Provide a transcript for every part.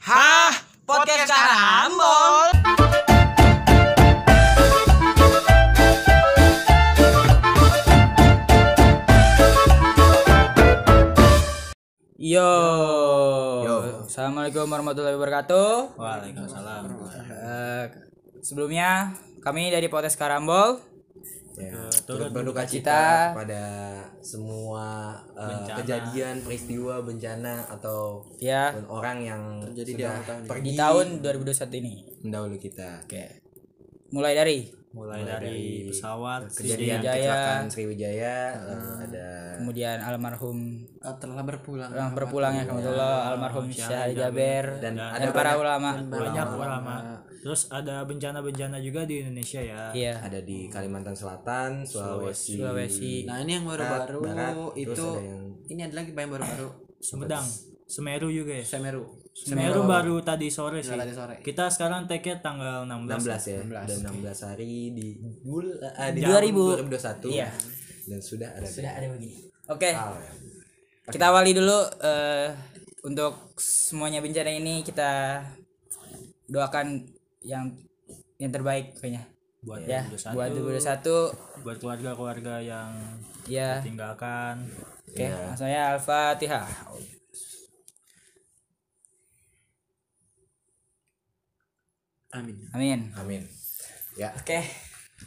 Hah? Podcast Karambol? Yo. Yo. Assalamualaikum warahmatullahi wabarakatuh. Waalaikumsalam. Eh, sebelumnya kami dari Podcast Karambol Ya, turut turut berduka cita cita pada semua uh, kejadian, peristiwa, bencana atau ya orang yang Terjadi di sudah tahun ini. pergi di tahun 2021 ini. mendahului kita. Oke. Mulai dari mulai dari pesawat Kejadian Sriwijaya. kecelakaan Sriwijaya, lalu ada kemudian almarhum Ah, telah berpulang yang berpulang ya kebetulan almarhum Syahid Jaber dan dan, ada para banyak- ulama. banyak ulama terus ada bencana-bencana juga di Indonesia ya. Iya. ada di Kalimantan Selatan, Sulawesi, Sulawesi. nah ini yang baru-baru Barat, terus itu ada yang ini ada lagi yang baru-baru. Sumedang Semeru juga ya? Semeru. Semeru baru tadi sore sih. tadi sore. Kita sekarang take tanggal 16 16 ya, dan 16 hari di bul eh, di 2000. 2021 Iya. dan sudah ada Sudah ada begini. Oke, hal ya. kita awali dulu eh, untuk semuanya bencana ini kita doakan yang yang terbaik kayaknya. buat Ya, 2021 buat 2021 buat keluarga-keluarga yang ya. tinggalkan Oke, saya Al-Fatihah. amin Amin. Amin. Ya. Oke.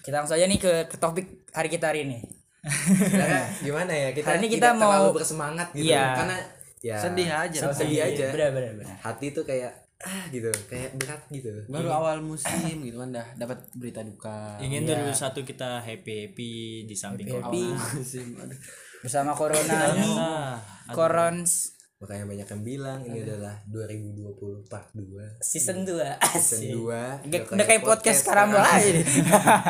Kita langsung aja nih ke, ke topik hari kita hari ini. Sebenarnya gimana ya kita Hari ini kita mau- bersemangat gitu Iya. karena ya sedih aja sedih, sedih aja Benar benar benar. hati tuh kayak ah gitu. Kayak berat gitu. Baru awal musim gitu kan dah dapat berita duka. Ingin 2021 kita happy happy di samping Happy musim aduh. Bersama corona ini. Nah, Corons. Makanya banyak yang bilang ini adalah 2020 part 2 season 2 season asik. 2 Udah, udah kayak podcast aja nih.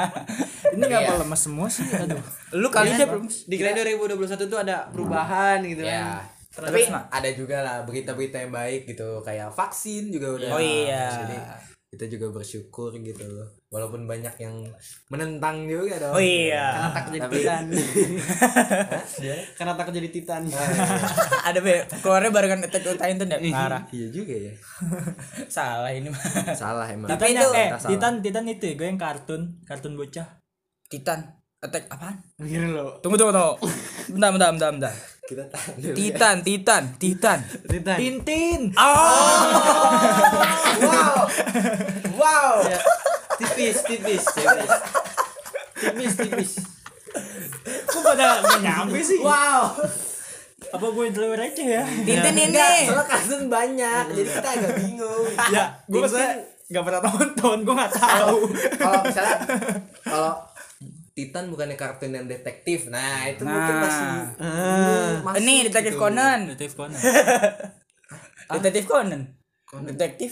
ini nggak apa lemas semua sih aduh. Lu kali aja belum. dikira 2021 tuh ada perubahan gitu ya kan tapi ada juga lah berita-berita yang baik gitu kayak vaksin juga udah Oh iya. jadi kita juga bersyukur gitu loh walaupun banyak yang menentang juga dong Oh iya. takut jadi titan karena takut jadi titan Ada be keluarnya barengan Attack on Titan ya? Parah. iya juga ya Salah ini mah. salah emang Tapi Titan itu eh Kita salah. Titan Titan itu ya gue yang kartun kartun bocah Titan Attack apaan? Tunggu tunggu tunggu. Bentar bentar bentar bentar. Kita tahan dulu. Titan Titan Titan. titan. Tintin. Wow. Wow. Ya, tipis tipis tipis. Tipis tipis. Kok pada nyampe sih? Wow. Apa gue yang terlalu receh ya? Tintin ini. Enggak, soalnya kartun banyak jadi kita agak bingung. Ya gue maksudnya nggak pernah nonton gue nggak tahu. Kalau misalnya Titan bukannya kartun yang detektif? Nah itu mungkin masih masuk Ini detektif gitu. Conan. Detektif Conan. Detektif Conan. Detektif.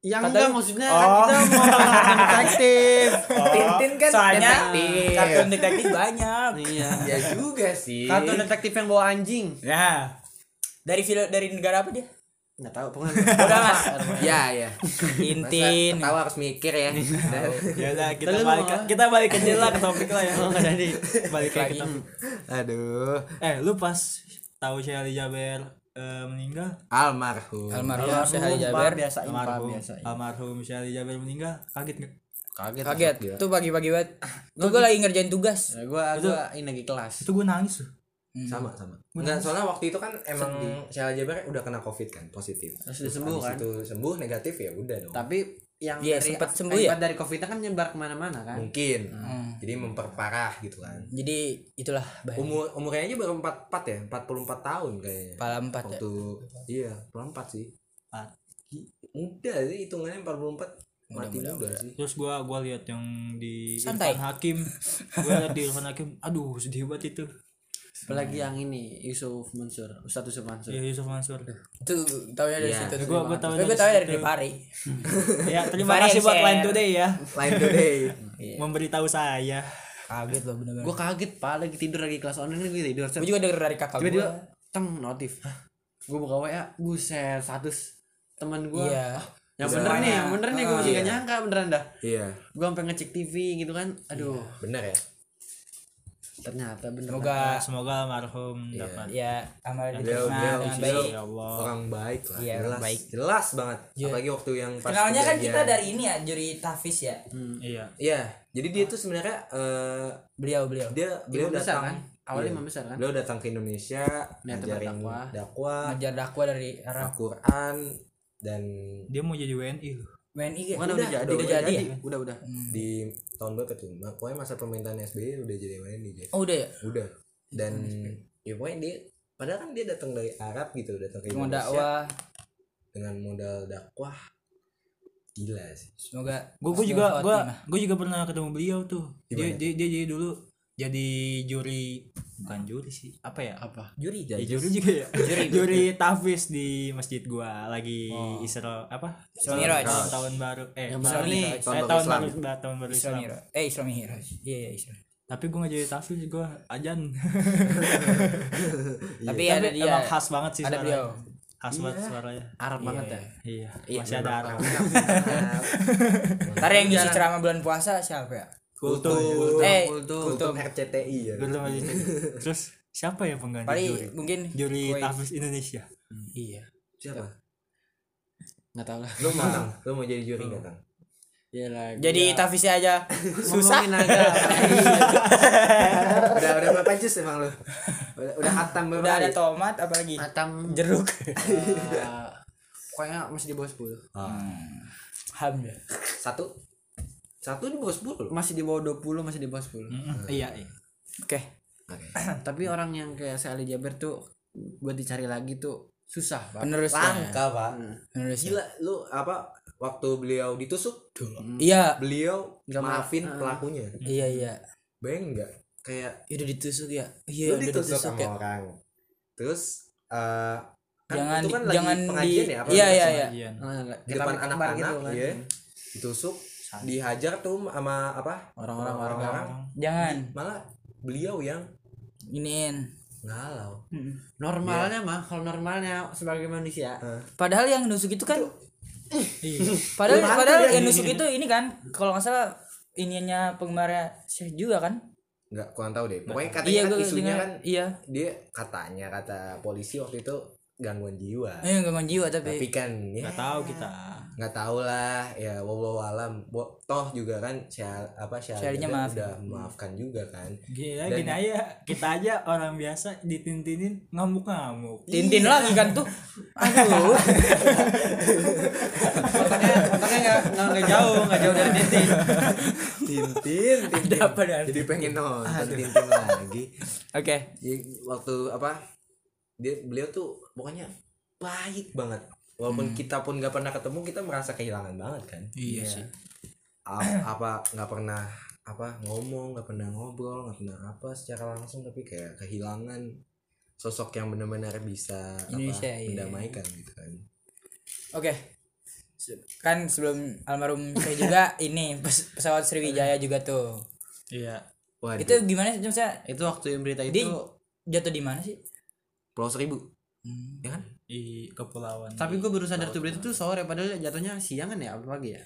yang Kata enggak maksudnya kan kita mau nonton detektif. Tintin kan Soalnya detektif. kartun detektif banyak. iya. Ya juga sih. Kartun detektif yang bawa anjing. Nah, dari film dari negara apa dia? Nggak tahu pokoknya Udah mas. ya ya. Tintin. Masa ketawa harus mikir ya. Ya udah kita balik kita balik aja lah ke topik lah ya. Oh nggak jadi. Balik lagi. Ke topik. Aduh. Eh lu pas tahu Syahli Jaber eh, meninggal? Almarhum. Almarhum Syahli Jaber. biasa almarhum. biasa almarhum Syahli Jaber meninggal kaget nggak? Kaget. Kaget. Tuh pagi-pagi banget. Gue lagi ngerjain tugas. ya, gua gua ini lagi kelas. itu gue nangis tuh sama sama. Enggak soalnya waktu itu kan emang Sheila Jaber udah kena covid kan positif. Terus dia sembuh, kan? itu sembuh negatif ya udah dong. Tapi yang Iya, dari sempet sembuh ya? dari covid kan nyebar ke mana-mana kan? Mungkin. Hmm. jadi memperparah gitu kan. Jadi itulah bahaya. umur umurnya aja baru 44 ya? 44 tahun kayaknya. Empat ya. waktu iya 44 sih. Empat. muda sih hitungannya 44 mati muda, sih. Terus gue gua lihat yang di Santai. Irfan Hakim. Gue lihat di Irfan Hakim. Aduh sedih banget itu apalagi yang ini Yusuf Mansur Ustadz Yusuf Mansur. Ya Yusuf Mansur. Itu taunya dari Iya. situ. gue gue tahu Tapi gue tau dari Pari. ya terima kasih buat share. Line Today ya. Lain today. Memberitahu saya. Kaget loh bener-bener. gue kaget pak. Lagi tidur lagi kelas online gue tidur. Gue juga denger dari kakak tiba-tiba gue. teng notif. Gue buka wa buset status teman gue Iya. yang Udah bener nih yang bener nih gue masih gak nyangka beneran dah. Iya. Gue sampai ngecek TV gitu kan. Aduh. Bener ya ternyata bener semoga semoga almarhum dapat ya amal diterima dengan baik ya Allah. Orang baik lah orang jelas. baik. jelas banget. Iya. apalagi waktu yang pas kenalnya kan kita dari ini ya juri Tafis ya? Iya. Iya. Jadi dia tuh sebenarnya eh, beliau beliau. dia beliau besar datang. kan? Awalnya Iya. imam besar kan? Beliau datang ke Indonesia ngajarin berdakwah. dakwah ngajar dakwah dari Arab. Al-Quran dan dia mau jadi WNI loh WNI ya Bukan udah, jadi udah jadi. ya? udah udah. Di tahun berapa tuh? Pokoknya masa pemerintahan SBY udah jadi WNI dia oh udah ya? Udah. Dan ya pokoknya dia padahal kan dia datang dari Arab gitu datang ke Indonesia dakwah dengan modal dakwah. Gila sih. Semoga gue juga gue gue juga pernah ketemu beliau tuh. Dia, Gimana? dia dia jadi dulu jadi juri. Bukan juri sih. Apa ya? Apa? Juri Ya, juri juga ya. Juri, tafis di masjid gua. Lagi Isra apa? Isra Miraj. tahun, baru. Eh Yang Isra benar nih, tahun Eh, baru tahun Islam. baru tahun baru Isra Miraj. eh Isra Miraj. Iya iya Isra. Tapi gua nggak jadi tafis gua ajan. Tapi Tapi ada dia. emang khas banget sih ada suaranya. beliau. Khas banget suaranya. Arab banget ya? iya Iya, masih ada arah ntar yang ngisi ceramah bulan puasa siapa ya kultum eh kultum. kultum RCTI ya. Lupa jadi. terus siapa ya pengganti paling juri? mungkin juri tafis Indonesia. Iya. Siapa? Nggak tahu lah. Lu mau lu mau jadi juri nggak kang? Ya lah jadi tafisnya aja. Susah. Agama. Udah udah berapa jus emang lu? Udah udah hatam berapa udah ada tomat apalagi atam jeruk. Eh, pokoknya masih di bawah 10 ham ya. Satu satu di bawah sepuluh masih di bawah 20 masih di bawah 10 Mm-mm. iya iya. Oke. Oke. tapi orang yang kayak Ali Jaber tuh buat dicari lagi tuh susah Pak. penerus langka pak. Penerus gila lu apa waktu beliau ditusuk iya. Beliau Nggak maafin ma- pelakunya. Iya iya. Bayang nggak? Kayak Ya udah ditusuk ya. Iya udah ditusuk ditusuk sama ya. orang. Terus eh kan jangan itu kan di- lagi jangan di pengajian ya apa iya iya iya. Nah, di kita depan anak-anak gitu kan. ya ditusuk dihajar tuh sama apa? Orang-orang warga jangan. Malah beliau yang iniin. ngalau normalnya mah kalau normalnya sebagai manusia. Padahal yang nusuk itu kan iya. Padahal padahal hantu ya. yang nusuk itu ini kan kalau nggak salah ininya penggemarnya Syekh juga kan? Nggak kurang tahu deh. Pokoknya katanya iya kan isunya dengar. kan iya. dia katanya kata polisi waktu itu gangguan jiwa. Eh gangguan jiwa tapi tapi kan ya. Nggak tahu kita nggak tahu lah ya wallahu alam. Toh juga kan syar apa Syarinya maaf. udah memaafkan juga kan. Gini Dan- gini aja kita aja orang biasa ditintinin ngamuk-ngamuk. Tintin lagi kan tuh. Aduh. Otaknya otaknya nggak jauh nggak jauh dari Tintin. Tintin tintin. apa jadi pengen nonton tintin lagi. Oke. Jadi waktu apa dia beliau tuh pokoknya baik banget walaupun kita pun nggak pernah ketemu kita merasa kehilangan banget kan? Iya sih. A- apa nggak pernah apa ngomong nggak pernah ngobrol nggak pernah apa secara langsung tapi kayak kehilangan sosok yang benar-benar bisa Indonesia, apa, iya. mendamaikan gitu kan. Oke. Se- kan sebelum almarhum saya juga ini pes- pesawat Sriwijaya juga tuh. Iya. Waduh, itu gimana sih maksudnya? Itu waktu yang berita Di- itu jatuh di mana sih? Pulau Seribu. Ya kan di kepulauan tapi gue baru sadar tuh berita tuh sore padahal jatuhnya siang kan ya apa pagi ya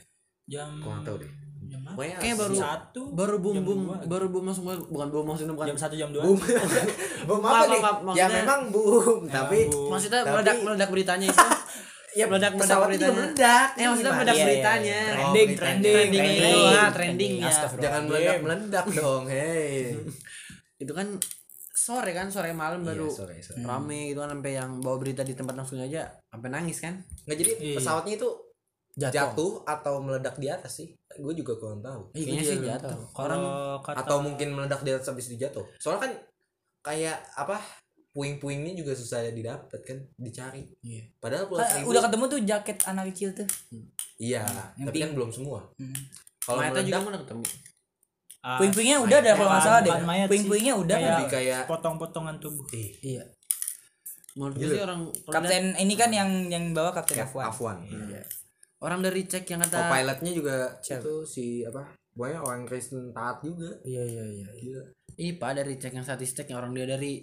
jam kurang tahu deh jam apa? pokoknya Kayak baru- satu baru bum jam bum dua. baru bum langsung bukan bum maksudnya bukan jam satu jam dua boom boom apa Maaf, nih ya maksudnya- memang boom tapi boom. maksudnya Tapi- meledak meledak beritanya itu ya meledak meledak beritanya meledak eh maksudnya meledak Iya, iya, beritanya iya. Oh, trending trending Trending itu, trending ah, trendingnya. Astagfirullah. jangan meledak meledak dong hei itu kan sore kan sore malam baru Iya, sore, sore. rame gitu kan sampai yang bawa berita di tempat langsung aja sampai nangis kan. Nggak jadi Iya. pesawatnya itu jatuh, jatuh atau meledak di atas sih? Gue juga kurang tahu. Ih, kayaknya sih jatuh. tahu. orang kata atau mungkin meledak di atas habis dijatuh. Soalnya kan kayak apa puing-puingnya juga susah didapat kan dicari. Iya. padahal pulau seribu udah ketemu tuh jaket anak kecil tuh. Iya Yang tapi kan belum semua. Hmm. kalau Mayatnya juga meledak mana ketemu ah, puing-puingnya udah ada kalau nggak salah deh. puing-puingnya udah kan? Lebih kayak potong-potongan tubuh. Eh, iya. Menurut gue sih orang kapten ini kan yang yang bawa kapten kayak Afwan. Afwan. Iya. orang dari cek yang kata co-pilotnya juga Cewek. itu si apa? Pokoknya orang Kristen taat juga. Iya iya iya gila. IPA dari cek yang statistik yang orang dia dari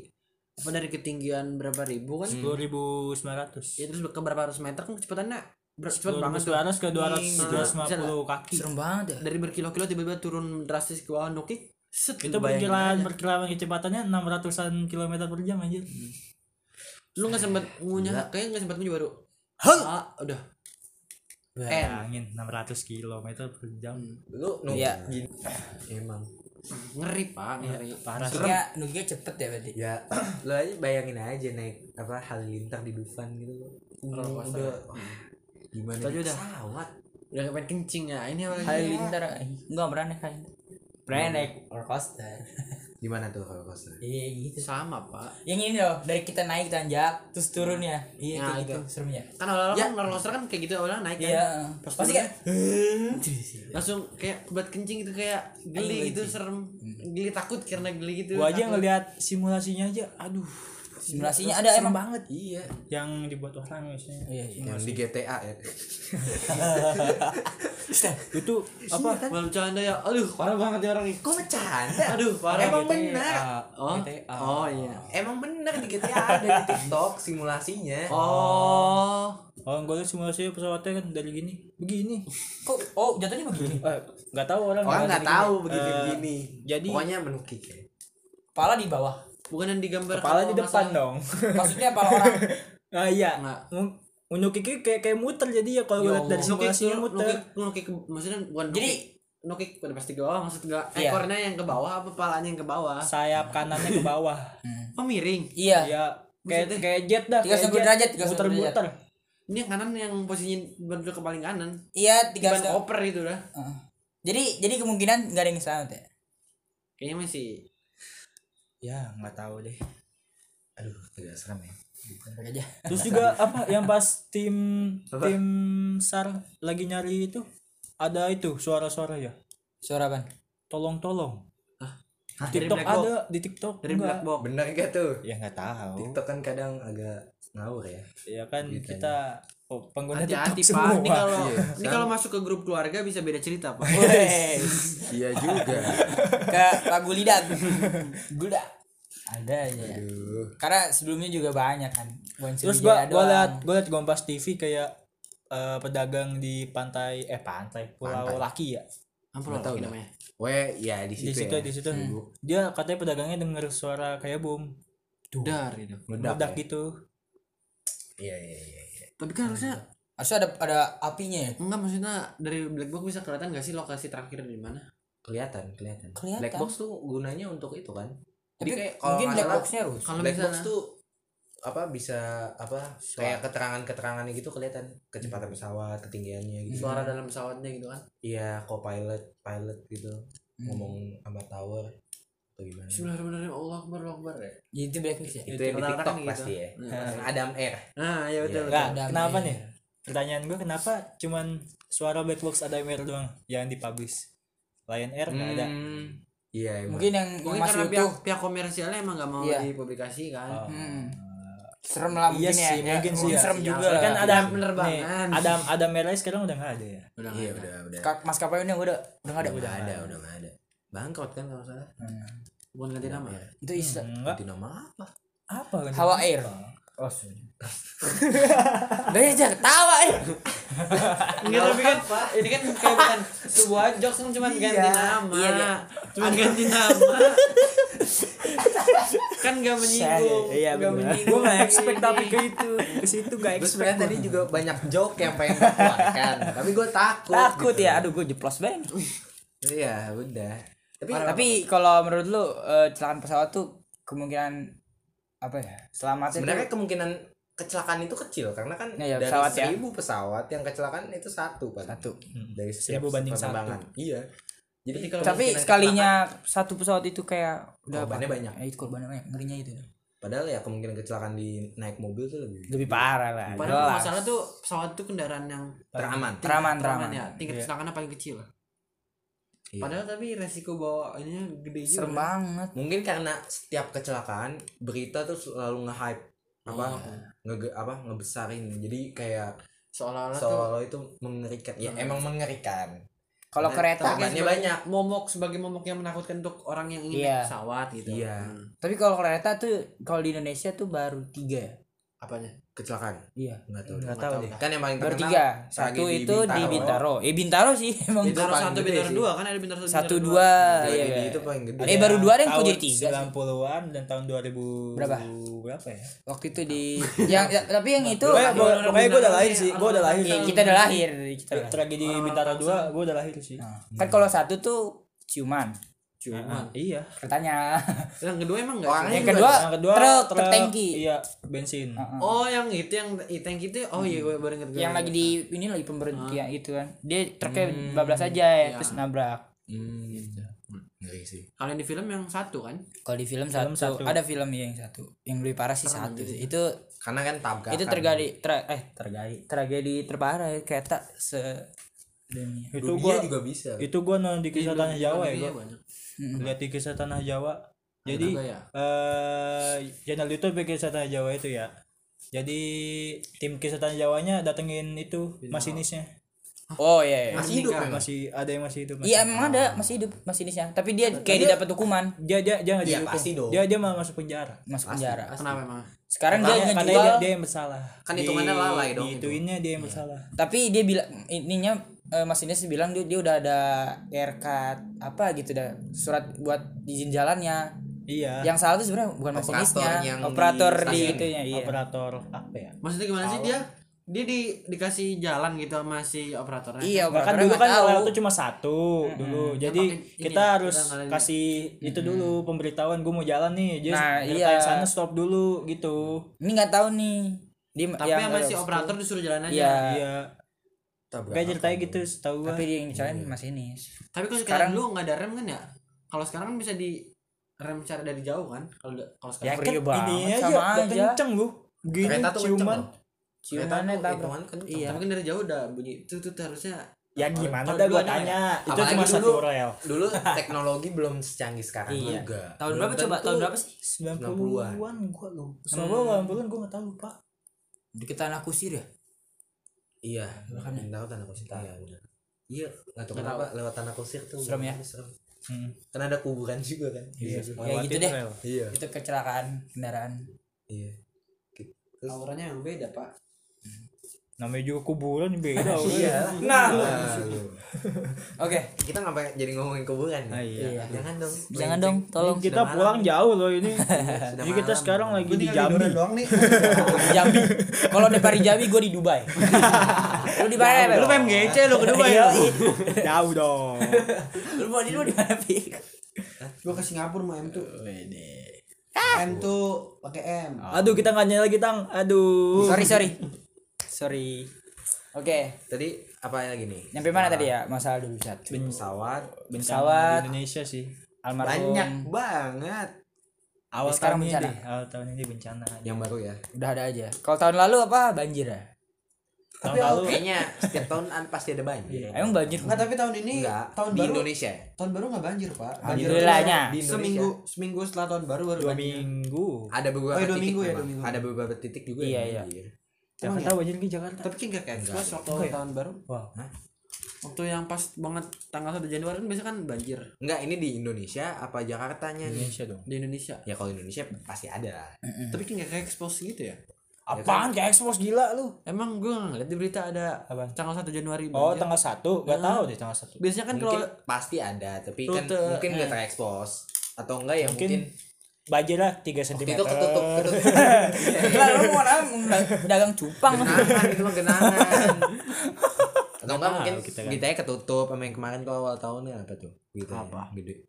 apa dari ketinggian berapa ribu kan? Sepuluh ribu sembilan ratus. Ya terus ke berapa ratus meter kan kecepatannya ber- cepet sepuluh ribu banget tuh ratus ke dua ratus Iya, ratus lima puluh kaki serem banget ya dari berkilo-kilo tiba-tiba turun drastis ke bawah nukik Set, Itu aja. perkiraan kecepatannya 600-an kilometer per jam anjir. Lu nggak sempat ngunyah, kayaknya nggak sempat ngunyah baru. Ah, udah. Bayangin 600 kilometer per jam. lu nu Iya. gini. emang ngeri pak, ngeri. Parah sih. Nugia, Nugia cepet ya berarti. ya lu aja bayangin aja naik apa halilintar di Dufan gitu udah gimana Tadi di udah. pesawat Udah kepengen kencing ya. Ini apa lagi? Halilintar enggak pernah naik Halilintar. Pernah naik roller coaster. di mana tuh kalau coaster Iya gitu. Sama pak. Yang ini loh, dari kita naik tanjak terus turun ya. Iya Nah, kayak itu. gitu seremnya. Kan awal-awal kan roller coaster kan kayak gitu awalnya naik kan. Iya. Pas Pasti kayak langsung kayak buat kencing gitu kayak geli gitu serem geli takut karena geli gitu Gua aja takut. ngelihat simulasinya aja, aduh. Simulasinya ada emang. banget. iya Yang dibuat orang biasanya. Iya, iya. yang di GTA ya Itu apa? Malah bercanda ya aduh parah banget ya orang ini kok bercanda aduh parah emang gitu. benar oh oh iya emang benar di GTA ada di TikTok simulasinya oh Kalau gue lihat simulasi pesawatnya kan dari gini, begini. Kok oh jatuhnya begini. Eh, nggak tahu orang. orang nggak tahu Eh, begini begini jadi- pokoknya menukik ya Kepala di bawah. Bukan yang digambar Kepala di depan masalah- dong. Maksudnya kepala orang. Ah iya. Nggak. Ng- Nunjukin kayak kayak muter jadi ya kalau gue Ya lihat dari simulasinya muter. ke- maksudnya bukan Jadi nukik pada pasti ke bawah maksud gak Iya. ekornya yang ke bawah apa kepalanya yang ke bawah Sayap kanannya ke bawah. oh miring iya. ya kayak kayak jet dah. kayak 360 jet. derajat, 360 Muter-muter. ini yang kanan yang posisinya bentuk ke paling kanan Iya, tiga Ban oper itu dah Heeh. Jadi jadi kemungkinan nggak ada yang selamat ya. kayaknya masih Ya nggak tahu deh. aduh agak serem ya aja. Terus juga apa yang pas tim tim sar lagi nyari itu ada itu suara-suara ya. Suara apa? Tolong-tolong. dari TikTok black box. ada di TikTok dari enggak. black box benar gak tuh Ya nggak tahu. TikTok kan kadang agak ngawur ya Ya kan Gitu kita oh, pengguna hati-hati TikTok pak ini kalau Iya. ini kalau masuk ke grup keluarga bisa beda cerita pak Wes. iya juga Ke lagu lidah. Gula. Ada aja. ya. aduh Karena sebelumnya juga banyak kan. Bukan Terus gua gua liat gua liat Kompas TV kayak eh, pedagang di pantai eh pantai Pulau Pantai. Laki ya. apa tahu namanya Weh, ya di Di situ, situ ya. di situ. Dia katanya pedagangnya denger suara kayak bom. dar gitu Meledak, Meledak ya? gitu. Iya, iya, iya, iya. Tapi kan harusnya Harusnya ada ada apinya ya. enggak maksudnya dari black box bisa kelihatan gak sih lokasi terakhir di mana Kelihatan, kelihatan. Kelihatan. Black box tuh gunanya untuk itu kan. Tapi Jadi kayak kalau mungkin black boxnya rusak. kalau black box tuh apa bisa apa kayak keterangan-keterangannya gitu kelihatan kecepatan pesawat, ketinggiannya gitu. suara dalam pesawatnya gitu kan Iya, co-pilot, pilot gitu. Hmm. Ngomong sama tower atau gimana. Bismillahirrahmanirrahim Allah Akbar Allah Akbar ya Itu black box ya. Itu yang di TikTok gitu. pasti ya. Hmm. Adam Air. nah ya betul, Iya. betul. Enggak, Ada kenapa nih. Pertanyaan gue kenapa cuman suara Black Box ada Air doang yang dipublish. Lion Air nggak ada. Hmm, Iya, emang. Mungkin yang, mungkin karena pihak utuh. pihak komersialnya emang gak mau Iya. dipublikasi kan Oh. Hmm. Serem lah Iya mungkin sih, ya. Ya, mungkin sih ya. serem Iya, juga. Soalnya kan lah. ada Pihak penerbangan. nih, Adam Adam Air sekarang udah nggak ada ya. udah Iya, nggak ada. udah, udah. Maskapai ini udah udah nggak ada. Udah ada, udah ada. Bangkrut kan kalau salah. bukan ganti nama Iya. Itu istilah Enggak. Ganti nama apa? Apa kan? Hawa Air. Oh, Gak aja ketawa eh. Enggak tapi kan ini kan kayak bukan sebuah jokes kan cuma ganti nama. Iya, iya. Cuma ganti nama. kan gak menyinggung. Iya Nggak benar. menyinggung Gue nggak ini. expect tapi ke itu ke situ nggak Gue expect. sebenarnya tadi juga banyak joke yang pengen gue keluarkan, tapi gue takut. Takut gitu. ya. Aduh gue jeplos banget. Iya, udah. Tapi Tapi kalau menurut lu eh, kecelakaan pesawat tuh kemungkinan apa ya? Selamatnya sebenarnya tuh kemungkinan kecelakaan itu kecil karena kan Iya, dari pesawat ya. seribu pesawat yang kecelakaan itu satu paling. satu. dari setiap Seribu banding penerbangan. Iya. Jadi kalau Tapi sekalinya satu pesawat itu kayak udah Korbannya banyak. Ya, itu korbannya banyak. Ngerinya itu. kecelakaan- padahal ya kemungkinan kecelakaan di naik mobil tuh lebih Lebih parah lah. Padahal masalah tuh pesawat tuh kendaraan yang teraman. Teraman, teraman teraman. ya. Tingkat Iya. kecelakaannya paling kecil. Iya. Padahal tapi resiko bawa ininya gede juga. Serem banget. Mungkin karena setiap kecelakaan berita tuh selalu nge-hype apa nge apa ngebesarin. Jadi kayak Seolah-olah seolah itu mengerikan. Ya emang mengerikan. Kalau kereta sebagai banyak. momok sebagai momok yang menakutkan untuk orang yang ingin Iya. pesawat gitu. Iya. Hmm. Tapi kalau kereta tuh kalau di Indonesia tuh baru tiga ya. Apanya? Kecelakaan Iya. nggak tahu Nggak tahu deh. kan yang paling terkenal tiga. Satu itu di Bintaro. Eh Bintaro sih emang. Bintaro satu, Bintaro dua kan ada Bintaro satu. Satu Bintaro dua. Iya. itu paling gede Eh baru dua yang kok Tahun jadi tiga. sih? 90-an dan tahun 2000 Berapa? Berapa ya? Waktu itu di yang ya, tapi yang itu Pokoknya, Dua- dua- pokoknya gue udah dua- lahir sih, gue udah lahir. Iya, sih. kita udah lahir, kita udah lahir. Tragedi Bintaro 2 gue udah lahir sih. Kan kalau satu tuh ciuman. Ah, iya. Katanya. Yang kedua emang enggak Orangnya? Yang kedua, Yang kedua truk, truk, truk tangki. Iya, bensin. Oh, yang itu yang i- tank itu. Oh iya, gue baru inget. yang lagi di ini lagi pemberhentian itu kan. Dia truknya bablas aja ya, terus nabrak. hmm. ngeri sih Kalau yang di film yang satu kan? Kalau di film, Film satu, satu. ada film yang satu. Yang lebih parah sih satu sih. Itu karena kan tabrakan itu terjadi tra, eh terjadi tragedi terparah ya kereta se dunia. Itu Dunia gua juga bisa itu gua nonton di kisah tanah Jawa ya, Iya, gua. banyak. Lihat di kisah tanah Jawa. Jadi ya? eh channel YouTube kisah tanah Jawa itu ya. Jadi tim kisah tanah Jawanya datengin itu masinisnya. Oh iya. iya. masih hidup memang Masih ada yang masih hidup. Iya emang ada masih hidup masinisnya. Tapi dia kayak didapat hukuman Dia dia dia nggak Iya, dihukum. pasti dong. Dia dia malah masuk penjara. masuk penjara. Kenapa emang? Sekarang dia Karena, karena dia, dia yang bersalah. Kan hitungannya lalai dong Di itu. ituinnya dia yang bersalah. tapi dia bilang ininya eh, masinis bilang dia, dia udah ada haircut apa gitu dah surat buat izin jalannya Iya. yang salah tuh sebenarnya bukan Operator masinisnya yang operator di di itunya iya Operator apa ya? Maksudnya gimana sih dia? Dia di dikasih jalan gitu sama si operatornya. iya Nah, kan operatornya dulu nggak kan tahu operator cuma satu dulu. Jadi pakai ini kita ya, harus kita kasih itu dulu pemberitahuan gue mau jalan nih. Jadi Nah, iya. yang sana stop dulu gitu. ini nggak tahu nih dia Tapi yang sama si operator disuruh jalan aja. iya Iya. Tabrakan. Kayak ceritanya gitu setahu gua. tapi dia yang dicalain masinis Tapi kalau sekarang dulu nggak ada rem kan ya? Kalau sekarang kan bisa di rem secara dari jauh kan? Kalau kalau ya sekarang kan Ini ini aja sama udah aja kenceng lu. Gini kereta tuh ciuman. ciumannya tabrak iya tapi kan dari jauh udah bunyi itu tuh harusnya Ya gimana Tahun dah gua duluan tanya. Itu cuma satu rel. dulu teknologi belum secanggih sekarang Iya. juga tahun berapa coba tahun berapa sih 90-an gua lu. 90-an gua enggak tahu lupa. di kita anak kusir ya iya. Yang tahu tanah kusir. Iya benar iya nggak tahu kenapa lewat tanah kusir tuh Serem ya? serem. Hmm. kan ada kuburan juga kan. Ya iya gitu Lewatin deh. iya. Itu kecelakaan kendaraan. Iya. Auranya yang beda pak Namanya juga kuburan beda. iya nah Lalu. oke kita ngapain jadi ngomongin kuburan Ah, nih? iya. jangan dong jangan dong tolong kita pulang jauh loh ini. Sudah Ini kita malam. sekarang lagi di Jambi. doang nih di Jambi kalau di Paris Jambi gue di Dubai lu di mana lu PMGC lu ke Dubai Iya, lu Jauh dong. lu mau di lu di mana pi Gua ke Singapura mau M2. M tuh pakai M. Aduh kita nggak nyanyi lagi tang. Aduh. sorry sorry sorry oke tadi apa lagi nih nyampe mana tadi ya masalah dulu satu pesawat pesawat di Indonesia sih. almarhum banyak banget Awal sekarang tahun ini bencana. deh. Awal tahun ini bencana. yang baru ya udah ada aja kalau tahun lalu apa banjir ya Tahun lalu kayaknya setiap tahun an- pasti ada banjir emang banjir Enggak, tapi tahun ini enggak tahun di baru Indonesia tahun baru enggak banjir, Pak. Alhamdulillahnya. di Indonesia Seminggu seminggu setelah tahun baru baru dua banjir. minggu. ada beberapa Oh, dua titik minggu ya, memang. dua minggu. ada beberapa titik juga Iya, yang iya. banjir. Jakarta banjir ke Jakarta. tapi kan gak kayak expose waktu Enggak ya? tahun baru Wow. waktu yang pas banget tanggal 1 Januari kan biasa kan banjir enggak ini di Indonesia apa Jakartanya nih Indonesia dong. di Indonesia ya kalau Indonesia pasti ada tapi kan gak kayak expose gitu ya Apaan kayak expose gila lu? emang gue gak ngeliat di berita ada Apaan? tanggal 1 Januari Oh, banjir. tanggal 1. Enggak tahu deh tanggal 1. biasanya kan kalau mungkin pasti ada tapi kan Rute, mungkin nggak eh. terekspos atau enggak ya Mungkin mungkin, banjir lah 3 cm. waktu itu ketutup ketutup lah lu mau apa? Dagang cupang genangan itu mah genangan atau enggak tahu mungkin kita kan. beritanya ketutup sama yang kemarin kalau awal tahunnya apa tuh gitu Apa? gede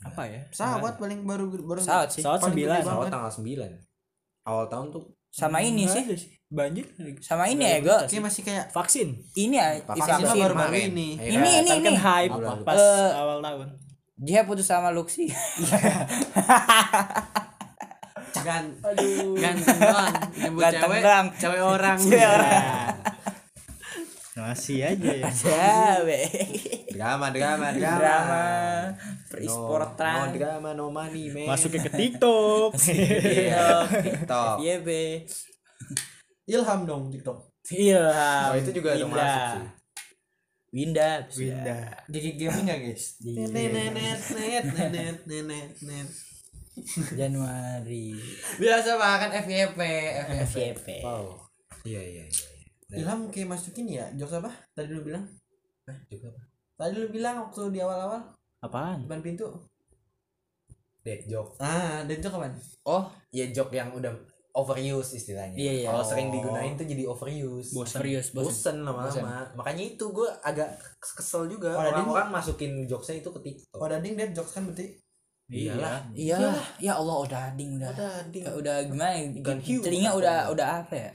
Apa ya? Pesawat paling baru baru pesawat sih Pesawat Paling 9. gede awal banget. tanggal 9 awal tahun tuh sama ini sih Banjir. sama ini ya gue Kayak masih kayak Vaksin. ini ya vaksin vaksin baru-baru kemarin. ini. Ini, ini, Kan ini. hype Apa? pas Eh, awal tahun. Dia putus sama Luxi gan ganteng doang Ganteng cewek doang. cewek orang. Cewek orang. Masih aja ya. cewek. Drama drama drama. Drama. No, perisportan no drama no money man. Masuknya ke TikTok. iya TikTok YB Ilham dong TikTok. iya oh itu juga ada Winda. masuk sih Winda Winda. Jadi gaming enggak, guys? nenet nenet nenet nenet nenet Januari Biasa makan FYP, FYP. Oh. Iya iya iya. iya. Ilham kayak masukin ya jokes apa tadi lu bilang juga apa? tadi lu bilang waktu di awal-awal apaan depan pintu Dead joke. ah dan jokes apaan Oh, ya joke yang udah overuse istilahnya. Iya, iya. Kalau Oh. sering digunain tuh jadi overuse. serius bosan bosen lama-lama. Makanya itu gue agak kesel juga. Oh, orang-orang masukin jokesnya itu ke TikTok. Oh dading dead jokes kan berarti? Iyalah iya. ya Allah udah ding udah. Udah ding. udah gimana Bukan hiu. telinga udah udah apa ya.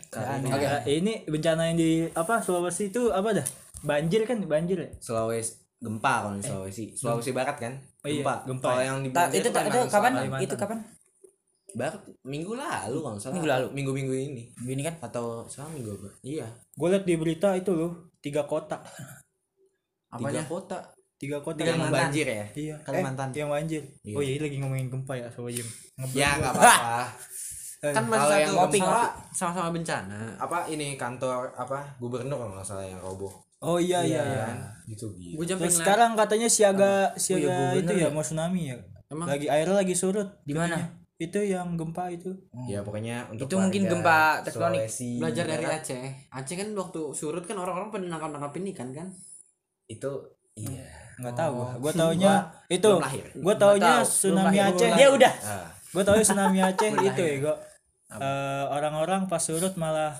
Oke, ini bencana yang di apa Sulawesi itu apa dah? Banjir kan? Banjir ya? Sulawesi gempa kalau di Sulawesi. Sulawesi Barat kan? Oh iya, gempa. Gempa kalau ya. yang di itu itu Kalimantan kapan? Itu kapan baru minggu lalu kalau nggak salah Minggu lalu. minggu minggu ini gini kan atau salah minggu apa iya Gue liat di berita itu loh, tiga kota. tiga kota Tiga kota yang yang banjir ya Iya, Kalimantan. Eh, yang banjir. Iya. Oh iya, ini lagi ngomongin gempa ya, sobat Jim. ya nggak apa-apa Kan masih satu yang ngopi, sama sama-sama bencana. apa ini kantor apa gubernur kalau nggak salah yang roboh Oh iya iya. iya. kan gitu gitu Gue Terus sekarang katanya siaga siaga gubernur itu ya ya? mau tsunami ya. Emang? Lagi airnya lagi surut. di mana Itu yang gempa itu. ya pokoknya untuk Itu mungkin gempa tektonik. Sulawesi belajar dari Barat Aceh. Aceh kan waktu surut kan orang-orang pada nangkap-nangkapin ikan kan. itu iya Enggak tahu gua. Gua taunya itu. Gua taunya tahu, tsunami lahir. Aceh. dia udah ah. Gua taunya tsunami Aceh itu ya, gua. Eh, orang-orang pas surut malah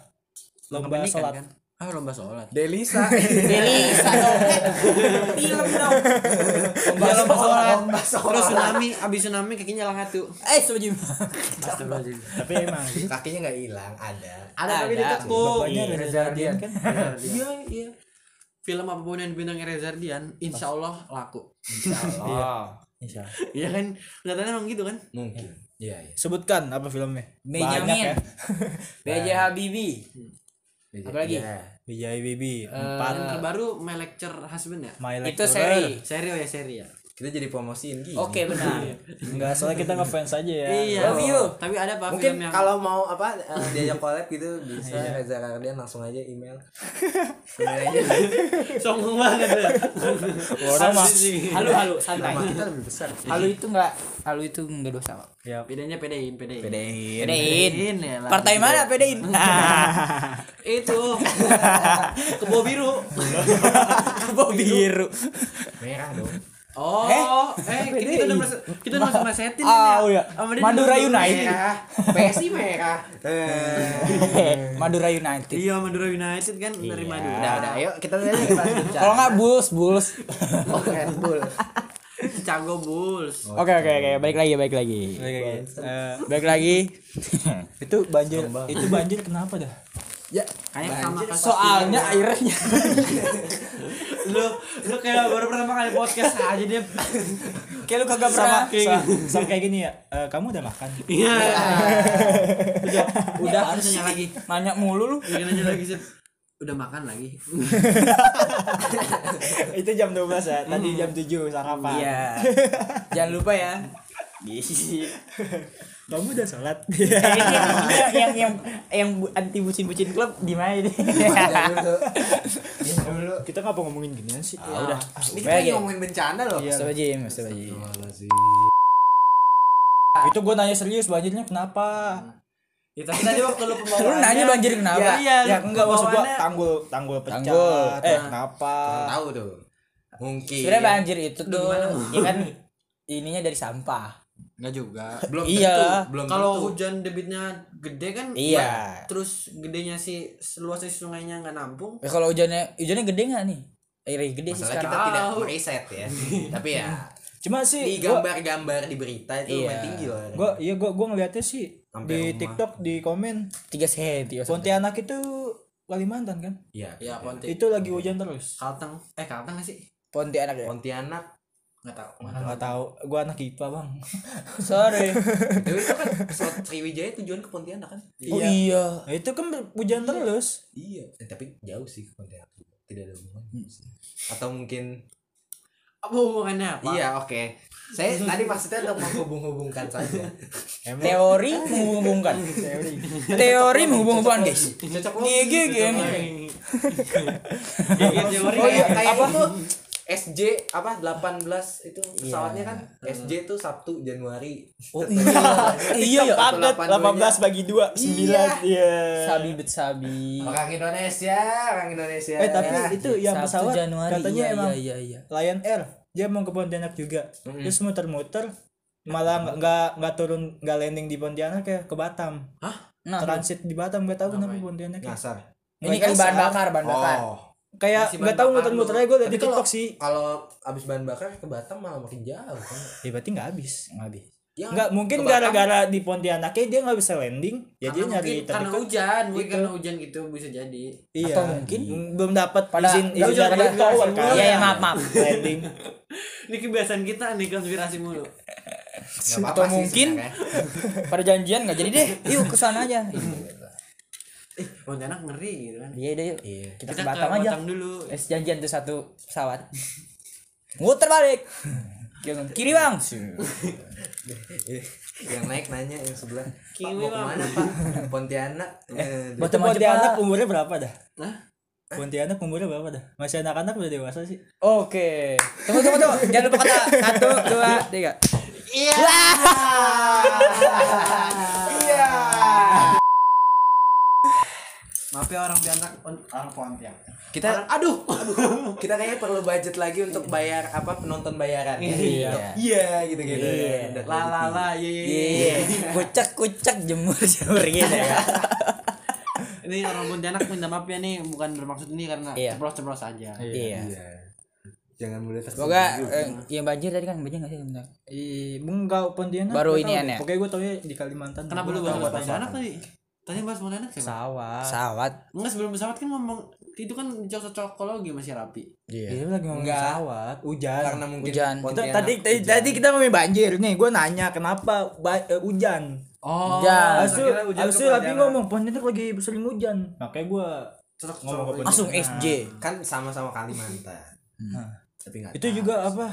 lomba ikan sholat. kan. Ah lomba sholat. Delisa Delisa dong film dong Dia lomba sholat. lomba sholat. Terus tsunami, abis tsunami kakinya lang satu. eh Jim Astagfirullahaladzim. Tapi emang kakinya nggak hilang ada Ada tapi Ada. ditekuk. bapaknya Reza Radian kan. Iya, iya. Film apa pun yang dibintangin Reza Ardian, insya Allah laku. oh Insya Allah. Iya kan, kelihatannya emang gitu kan. mungkin iya iya Sebutkan apa filmnya? Benjamin Banyak ya. BJ Habibie Apalagi? Iya. Vijay Bibi Eh, empat yang terbaru My Lecture Husband ya? My itu Lecturer. seri Seri oh ya seri ya. Kita jadi promosiin gini oke benar. Enggak, soalnya kita ngefans aja ya. Iya. Love you. Tapi ada apa mungkin film yang kalau mau apa eh, diajak collab gitu bisa Reza Radian langsung aja email. Email aja. Songong banget ya. Orang mah halu halu santai. Nama kita lebih besar. Halu itu enggak halu itu enggak dosa kok ya Bedanya pedein, pedein. Pedein. Pedein ya lah. partai mana pedein? Itu. Kebo biru. kebo biru. Merah dong Oh, eh, kita udah mas- kita udah masuk mesetin Ah, ini iya. Sama dia Madura. United. merah PSI merah eh Madura United. Iya, Madura United kan dari Madura. udah udah ayo kita lihat kalau nggak Bulls Bulls. Oh Red Bull Chicago Bulls. oke oke oke balik lagi balik lagi. Eh, balik lagi. Itu banjir itu banjir kenapa dah? ya Kayak sama soalnya airnya lu lu kayak baru pertama kali podcast aja dia. kayak lu kagak Sama, pernah sama, sama kayak gini ya. eh, kamu udah makan? Iya. Udah, udah harus nanya lagi. nanya mulu lu Bikin aja lagi sih. Udah makan lagi. itu jam 12 ya. Tadi jam 7 sarapan. iya jangan lupa ya Kamu udah sholat? Ini yang yang yang yang bu- anti bucin-bucin klub di mana ini? Kita ngapa ngomongin ginian sih? Ya udah. ini Baik kita ya. ngomongin bencana loh Jim, coba Jim. Itu gue nanya serius banjirnya kenapa? Ya tapi tadi waktu lu Lu pembawaannya nanya banjir kenapa? Iya, iya. Ya enggak maksud gua tanggul tanggul pecah. Tanggul. Eh, Eh. kenapa? tahu tuh mungkin Sebenarnya banjir itu tuh ya kan ininya dari sampah. Enggak juga. belum Iya. tentu belum Kalau tentu. hujan debitnya gede kan Iya. terus gedenya si luasnya si sungainya nggak nampung Ya, kalau hujannya hujannya gede nggak nih? Airnya gede sih masalah kita sekarang. tidak Tahu. meriset ya tapi ya Cuma di sih gua gambar-gambar di berita itu Iya. lumayan tinggi loh gua iya gua gua ngeliatnya sih Sampai di rumah. TikTok di komen 3 senti. Pontianak itu Kalimantan kan? iya ya Ponti Itu lagi hujan terus. Kalteng eh Kalteng nggak sih Pontianak ya. Pontianak nggak tahu Enggak tahu, gua anak IPA, Bang. Sorry. Dewi itu kan pesawat Sriwijaya tujuan ke Pontianak kan? Oh iya. Nah, itu kan hujan terus. iya. Eh, tapi jauh sih ke Pontianak. Tidak ada hubungan atau mungkin apa hubungannya apa iya oke. Saya tadi maksudnya untuk menghubung-hubungkan saja. Teori menghubungkan. Teori. Teori menghubung-hubungkan, guys. cocok GG game. Oh iya. Kayak itu SJ apa 18 itu pesawatnya kan? SJ tuh Sabtu Januari. Oh iya. iya ya. paket 18 bagi 2 9 iya. Sabi bet sabi. orang Indonesia orang Indonesia. Eh tapi itu yang Sabtu pesawat Januari. katanya iya, emang iya iya iya. Lion Air. Dia mau ke Pontianak juga. Terus muter-muter malah nggak nggak nggak turun nggak landing di Pontianak ya ke Batam. Nah, transit di Batam nggak tahu kenapa Pontianak ya. ngasar. Ini kali bahan bakar, bahan bakar. oh kayak nggak tahu muter-muter aja gue kalau- TikTok sih. kalau abis bahan bakar ke Batam malah makin jauh kan? Ya berarti nggak habis Nggak habis. ya, nggak mungkin gara-gara di Pontianaknya dia nggak bisa landing ya dia nyari karena hujan mungkin Itu. karena hujan gitu bisa jadi. Iya. Atau mungkin belum dapat pada- izin dari tower kan Iya, iya, maaf, maaf. landing. Ini kebiasaan kita nih konspirasi mulu. Atau mungkin pada janjian nggak jadi deh. Yuk ke sana aja. eh Pontianak ngeri gitu kan Iya deh yuk. iya Kita, kita ke Batam aja. dulu Es janjian tuh satu pesawat. Muter balik. Jangan kiri bang. yang naik nanya yang sebelah pak Kiwi, mau Bang." ke mana pak Pontianak Eh, itu teman Pontianak umurnya berapa dah Hah? Pontianak umurnya berapa dah masih anak-anak udah dewasa sih Oke. Tunggu tunggu tunggu. Jangan lupa kata satu dua tiga. iya iya maaf ya orang Pontianak orang Pontianak kita aduh aduh kita kayaknya perlu budget lagi untuk bayar apa penonton bayaran Iya. iya gitu gitu la la la iya iya iya. Iya. Kucak kucak jemur jemur gitu ya. ini orang Pontianak minta maaf ya nih bukan bermaksud ini karena Iya. ceplos-ceplos aja Iya. iya jangan mudah Semoga eh, yang banjir tadi kan banjir nggak sih sebentar? Ih, enggak Pontianak Baru ini tahu an deh. ya? pokoknya gue tau ya di Kalimantan kenapa lu bahas Pontianak tadi tadi bahas Pontianak siapa pesawat Pesawat. Enggak sebelum pesawat kan ngomong itu kan cocokologi masih rapi. Iya lagi ngomong Enggak. pesawat hujan karena mungkin Hujan. Kita- tadi tadi, tadi kita ngomongin banjir nih gue nanya kenapa ba- eh, hujan Oh, Hujan. Abis itu Rapi ngomong Pontianak lagi sering hujan Makanya gue cocok ngomong. Langsung SJ. kan sama-sama Kalimantan Nah, tapi nggak Itu tahu. juga apa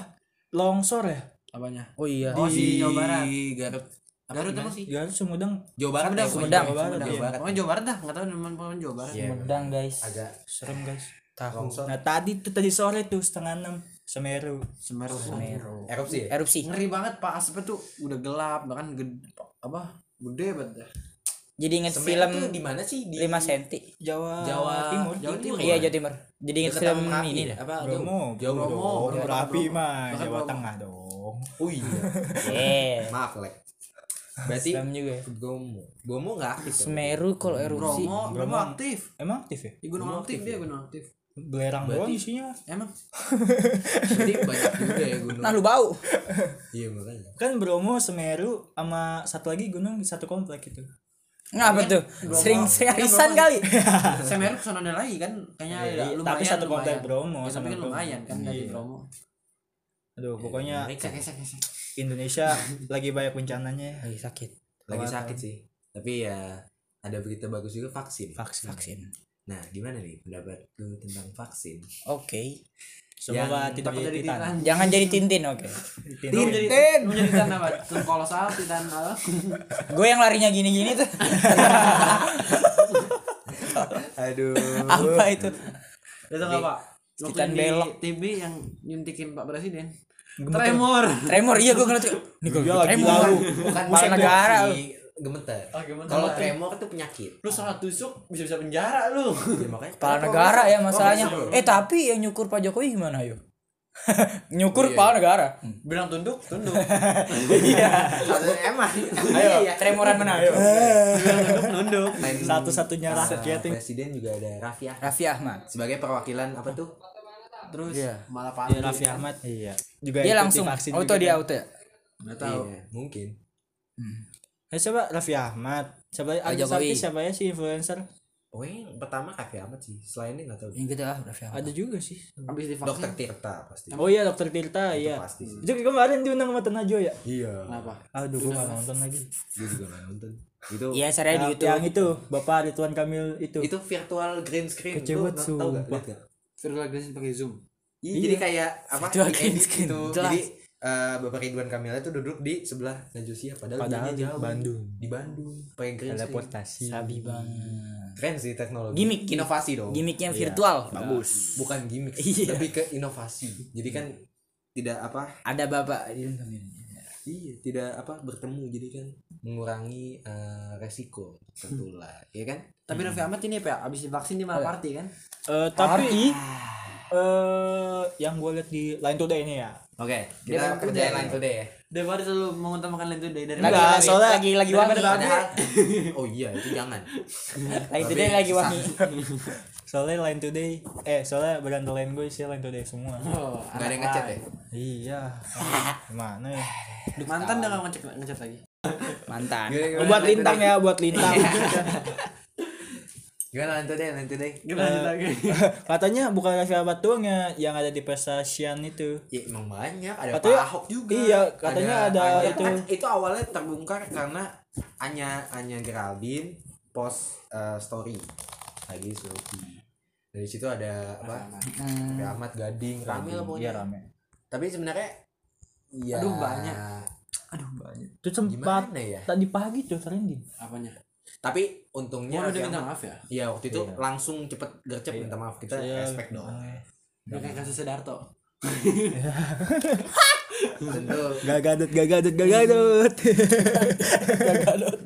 longsor ya Apanya? Oh iya. Oh, si Jawa Barat. di Garut Garut apa sih? Garut Sumedang Jawa Barat Sumedang, ya, Sumedang. Jawa Barat, Sumedang. Jawa Barat. Pokoknya Jawa Barat dah, enggak tahu teman pokoknya Jawa Barat. Iya. Sumedang guys. agak serem guys longsor Nah tadi tuh tadi sore tuh setengah enam Semeru Semeru. Semeru. erupsi ya Erupsi. Ngeri banget Pak asapnya tuh udah gelap bahkan gede apa? Gede banget dah. Jadi inget Semeru film di mana sih di 5 cm. Jawa Jawa Timur Jawa Timur. Iya Jawa Timur. Jadi inget film ini ya? dah. apa Bromo jauh Bromo, Bromo. Bromo. Jawa Bromo. Tengah dong oh iya Iya. maaf lek berarti Film juga ya. Bromo Bromo nggak aktif ya? Semeru kalau erupsi. Bromo, Bromo Bromo. aktif. Emang aktif ya? Di gunung aktif dia gunung aktif. Belerang doang isinya Emang berarti banyak juga ya gunung Nah lu bau. iya makanya Kan Bromo, Semeru, sama satu lagi gunung satu komplek itu Ngapa tuh? Sering sering arisan kali. Semeru ke sana lagi kan kayaknya lumayan. Tapi satu komplek. Bromo Ya, tapi sama kan lumayan kan dari Iya. Bromo. Aduh pokoknya Esek esek esek. Indonesia lagi banyak bencananya Lagi sakit. lagi sakit sih tapi ya ada berita bagus juga vaksin Vaksin Vaksin. nah gimana nih pendapat lu tentang vaksin Oke. Semoga Yang tidak jadi titan titan. Jangan jadi Tintin, oke. Mau jadi mau jadi titan apa? Titan kolosal, titan apa? Gue yang larinya gini-gini tuh. aduh Apa itu? Itu enggak Pak? Waktu Titan belok. TV yang nyuntikin Pak Presiden. Tremor. Tremor iya gue ngeliat. Nih gue Iya, lagi tremor. bukan Kepala negara gemeter Oh, gemeter. kalau tremor itu penyakit Lu salah tusuk bisa-bisa penjara lu. ya, makanya Kepala negara ya masalahnya. Oh, Eh tapi yang nyukur Pak Jokowi gimana ayo? nyukur Iya, kepala negara. Bilang tunduk, tunduk. Iya. Satu emang Ayo, Iya. tremoran mana ayo? Bilang tunduk, nunduk. Satu-satunya rakyat yang presiden juga ada Raffi Ahmad Raffi Ahmad. sebagai perwakilan apa tuh Terus Iya. malah Iya, Pak Raffi Ahmad iya. juga Dia langsung. vaksin auto juga dia kan. auto ya. Enggak tahu. Iya, mungkin. Eh coba Raffi Ahmad. Siapa? Pak ada artis siapa ya si influencer? Oh yang pertama Raffi Ahmad sih. Selainnya nggak tahu. Yang gitu ah Raffi Ahmad. ada juga sih. Habis divaksin. dokter Tirta pasti. Oh iya dokter Tirta Itu iya. pasti sih. itu kemarin diundang sama Tenajo ya? Iya. Kenapa? aduh gua gak nonton lagi. Gue juga nggak nonton. Itu Iya, saya di YouTube. yang itu Bapak Ridwan Kamil itu. Itu virtual green screen. Kece Lu banget, tau nggak? Virtual Glasses pakai Zoom. Iya, jadi kayak apa Virtual gitu. Jelas. jadi eh, Bapak Ridwan Kamil itu duduk di sebelah Najwa padahal, Padahal jauh. Bandung. di Bandung. Pakai green screen. teleportasi. Sabi banget. Keren sih teknologi. Gimik. inovasi dong. Gimmicknya virtual. Bagus. Bukan gimmick Iya. lebih ke inovasi. Jadi kan tidak apa ada bapak di dalam iya tidak apa bertemu. Jadi kan mengurangi eh, resiko tertular ya kan? Tapi Raffi Ahmad ini apa ya? Abis divaksin dia malah party kan? Eh, tapi eh yang gue lihat di Line Today ini ya oke Dia kita kerjain lain today ya. Daripada selalu mengutamakan lain today dari lagi Enggak, lagi soalnya- lagi lagi wangi. Oh iya itu jangan. Lagi today lagi wangi. soalnya Line Today eh soalnya berandalan gue sih Line Today semua. Oh, nggak ada yang ngechat ya? Iya. Gimana ya? Mantan udah gak ngechat ngechat lagi. mantan. Buat lintang ya buat lintang gimana lain today lain today Gimana lagi? katanya bukan Raffi Ahmad doang ya yang ada di pesta Sian itu. Ya emang banyak. Ada Katanya- Pak Ahok juga. iya, katanya ada Anya- itu. kan itu awalnya terbongkar karena Anya Anya Geraldine post eh, story. Lagi selfie. Dari situ ada apa? Raffi Ahmad Gading rame lah pokoknya. iya rame. Tapi sebenarnya ya Aduh, banyak. aduh banyak. Itu sempat gimana ya? tadi pagi tuh trending Apanya? tapi untungnya udah Raffi minta maaf ya? Iya waktu itu Iya. langsung cepet gercep minta maaf. Kita Saya- respect dong. Udah kayak kasus Sedarto. gak gadut gak gadut gak gadut. Gak gadut.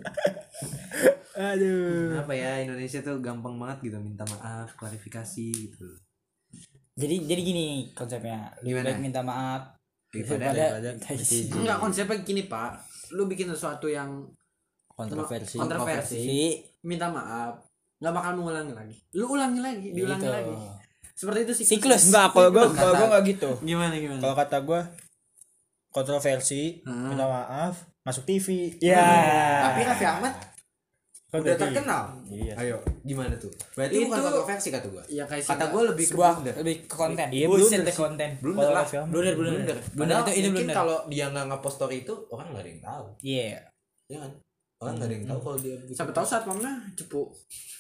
Aduh. Apa ya? Indonesia tuh gampang banget gitu minta maaf klarifikasi gitu jadi jadi gini konsepnya. Gimana? baik minta maaf Daripada- daripada Enggak konsepnya gini pak. Lu bikin sesuatu yang kontroversi kontroversi, si minta maaf, nggak bakal mengulangi lagi. Lu ulangi lagi, diulangi Gitu. lagi. Seperti itu sih. siklus. Enggak kalau gue kalau gue nggak gitu. Gimana gimana? kalau kata gue kontroversi Hmm. minta maaf masuk TV ya tapi Raffi Ahmad udah terkenal. Iya. Ayo gimana tuh? Berarti bukan Itu- kontroversi kata gua. Ya kayak kata gua lebih ke sebuah blunder. lebih ke konten. Iya, deh sih. konten blunder lah. Blunder blunder blunder itu itu mungkin blunder kalau dia nggak ngepost story itu orang nggak ada yang tahu. Iya. Ya kan orang nggak ada yang tahu kalau dia bikin- siapa tahu saat mamnya cepu.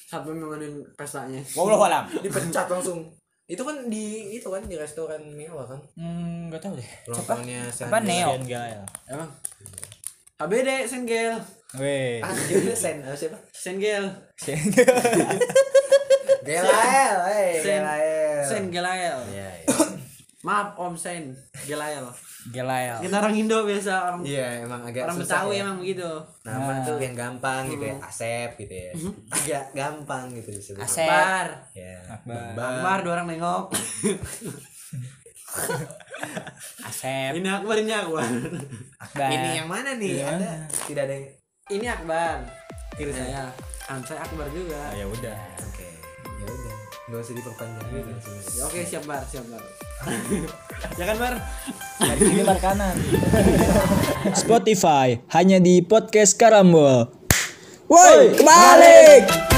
Saat mamnya ngadain pestanya. Wallahu alam dipecat langsung itu kan di itu kan di restoran mewah kan hmm nggak tahu deh ulang tahunnya apa Neo Emang. HBD Sengel. weh ah sen siapa Sengel. Gelael eh Sen. Gelael Sen Gelael. iya iya. Maaf Om Sen Gelael. Gelael Kita orang Indo biasa orang iya emang agak orang susah Betawi ya. emang begitu. nama tuh yang gampang gitu ya Asep gitu ya agak gampang gitu disebut Asep Bar. ya Akbar. Akbar dua orang nengok. Asep Ini Akbar ini Akbar. Akbar ini yang mana nih ada tidak ada yang Ini Akbar. Kiri saya. Kan saya Akbar juga. Ah, ya udah oke ya udah nggak usah diperpanjang sebenarnya. Ya, Oke siap Bar, siap Bar. ya kan Bar? dari kiri bar kanan Spotify hanya di podcast Karambol woi kebalik